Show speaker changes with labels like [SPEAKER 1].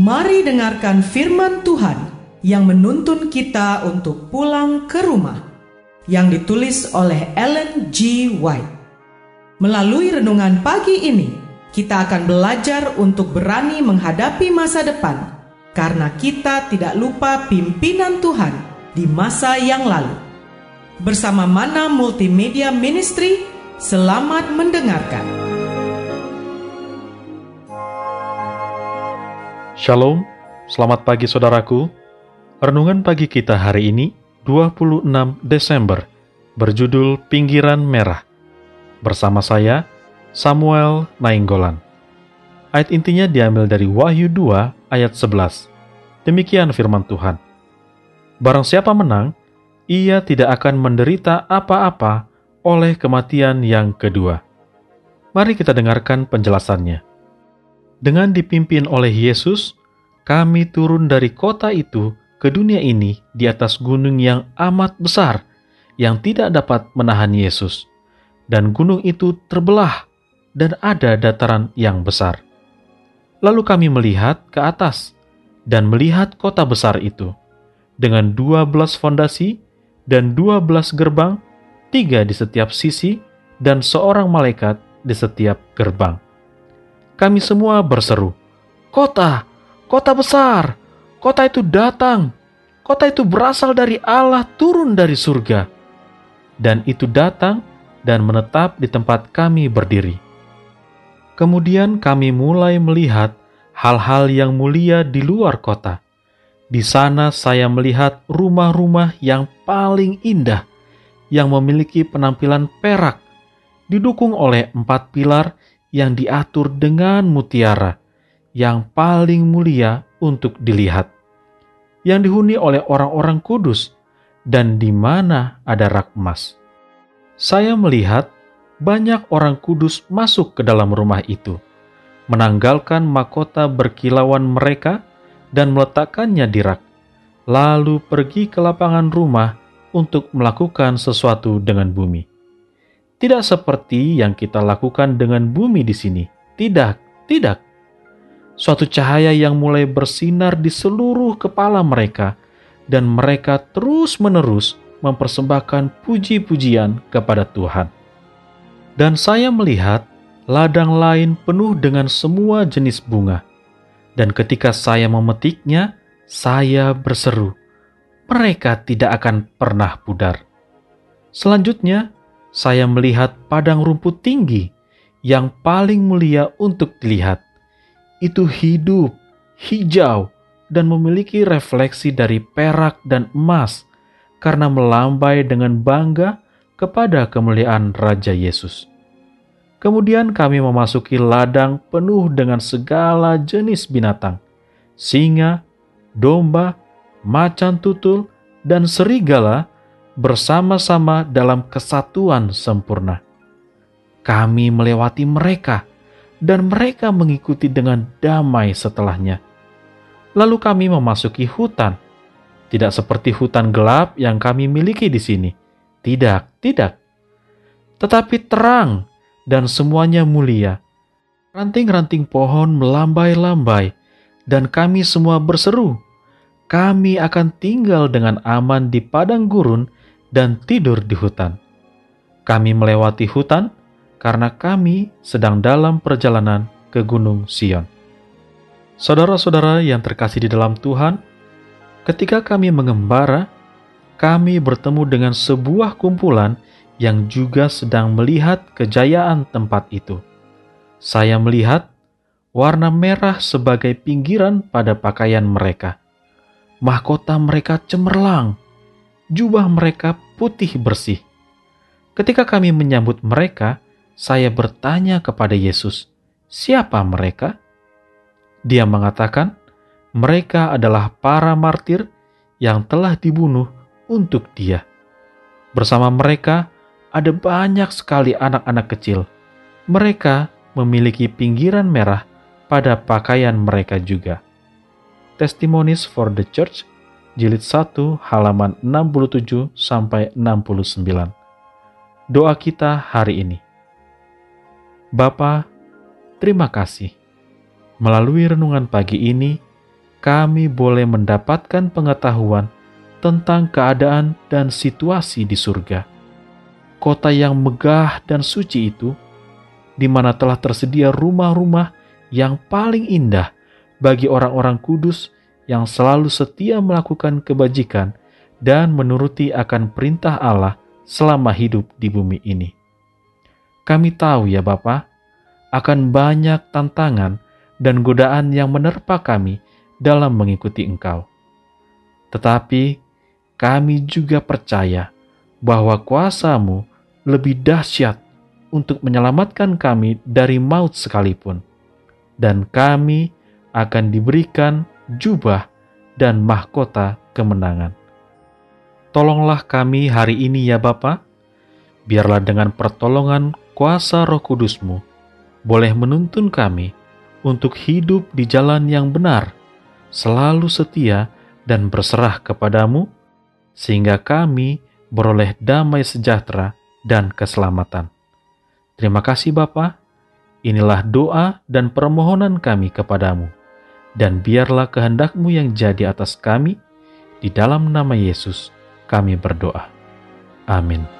[SPEAKER 1] Mari dengarkan firman Tuhan yang menuntun kita untuk pulang ke rumah, yang ditulis oleh Ellen G. White. Melalui renungan pagi ini, kita akan belajar untuk berani menghadapi masa depan, karena kita tidak lupa pimpinan Tuhan di masa yang lalu. Bersama Mana Multimedia Ministry, selamat mendengarkan.
[SPEAKER 2] Shalom, selamat pagi saudaraku. Renungan pagi kita hari ini, 26 Desember, berjudul Pinggiran Merah. Bersama saya, Samuel Nainggolan. Ayat intinya diambil dari Wahyu 2 ayat 11. Demikian firman Tuhan. Barang siapa menang, ia tidak akan menderita apa-apa oleh kematian yang kedua. Mari kita dengarkan penjelasannya. Dengan dipimpin oleh Yesus, kami turun dari kota itu ke dunia ini di atas gunung yang amat besar, yang tidak dapat menahan Yesus. Dan gunung itu terbelah, dan ada dataran yang besar. Lalu kami melihat ke atas, dan melihat kota besar itu, dengan dua belas fondasi dan dua belas gerbang, tiga di setiap sisi, dan seorang malaikat di setiap gerbang kami semua berseru, "Kota, kota besar, kota itu datang, kota itu berasal dari Allah turun dari surga." Dan itu datang dan menetap di tempat kami berdiri. Kemudian kami mulai melihat hal-hal yang mulia di luar kota. Di sana saya melihat rumah-rumah yang paling indah, yang memiliki penampilan perak, didukung oleh empat pilar yang diatur dengan mutiara yang paling mulia untuk dilihat, yang dihuni oleh orang-orang kudus, dan di mana ada rak emas. Saya melihat banyak orang kudus masuk ke dalam rumah itu, menanggalkan mahkota berkilauan mereka dan meletakkannya di rak, lalu pergi ke lapangan rumah untuk melakukan sesuatu dengan bumi. Tidak seperti yang kita lakukan dengan bumi di sini. Tidak, tidak. Suatu cahaya yang mulai bersinar di seluruh kepala mereka, dan mereka terus-menerus mempersembahkan puji-pujian kepada Tuhan. Dan saya melihat ladang lain penuh dengan semua jenis bunga, dan ketika saya memetiknya, saya berseru, "Mereka tidak akan pernah pudar." Selanjutnya, saya melihat padang rumput tinggi yang paling mulia untuk dilihat. Itu hidup, hijau, dan memiliki refleksi dari perak dan emas karena melambai dengan bangga kepada kemuliaan Raja Yesus. Kemudian kami memasuki ladang penuh dengan segala jenis binatang, singa, domba, macan tutul, dan serigala bersama-sama dalam kesatuan sempurna. Kami melewati mereka, dan mereka mengikuti dengan damai setelahnya. Lalu kami memasuki hutan, tidak seperti hutan gelap yang kami miliki di sini. Tidak, tidak. Tetapi terang dan semuanya mulia. Ranting-ranting pohon melambai-lambai, dan kami semua berseru, kami akan tinggal dengan aman di padang gurun dan tidur di hutan. Kami melewati hutan karena kami sedang dalam perjalanan ke Gunung Sion. Saudara-saudara yang terkasih di dalam Tuhan, ketika kami mengembara, kami bertemu dengan sebuah kumpulan yang juga sedang melihat kejayaan tempat itu. Saya melihat warna merah sebagai pinggiran pada pakaian mereka. Mahkota mereka cemerlang jubah mereka putih bersih. Ketika kami menyambut mereka, saya bertanya kepada Yesus, "Siapa mereka?" Dia mengatakan, "Mereka adalah para martir yang telah dibunuh untuk Dia." Bersama mereka ada banyak sekali anak-anak kecil. Mereka memiliki pinggiran merah pada pakaian mereka juga. Testimonies for the Church jilid 1 halaman 67 sampai 69. Doa kita hari ini. Bapa, terima kasih. Melalui renungan pagi ini, kami boleh mendapatkan pengetahuan tentang keadaan dan situasi di surga. Kota yang megah dan suci itu, di mana telah tersedia rumah-rumah yang paling indah bagi orang-orang kudus yang selalu setia melakukan kebajikan dan menuruti akan perintah Allah selama hidup di bumi ini. Kami tahu ya Bapa, akan banyak tantangan dan godaan yang menerpa kami dalam mengikuti Engkau. Tetapi kami juga percaya bahwa kuasamu lebih dahsyat untuk menyelamatkan kami dari maut sekalipun, dan kami akan diberikan jubah dan mahkota kemenangan. Tolonglah kami hari ini ya Bapa, biarlah dengan pertolongan kuasa roh kudusmu, boleh menuntun kami untuk hidup di jalan yang benar, selalu setia dan berserah kepadamu, sehingga kami beroleh damai sejahtera dan keselamatan. Terima kasih Bapa. Inilah doa dan permohonan kami kepadamu. Dan biarlah kehendakmu yang jadi atas kami, di dalam nama Yesus kami berdoa. Amin.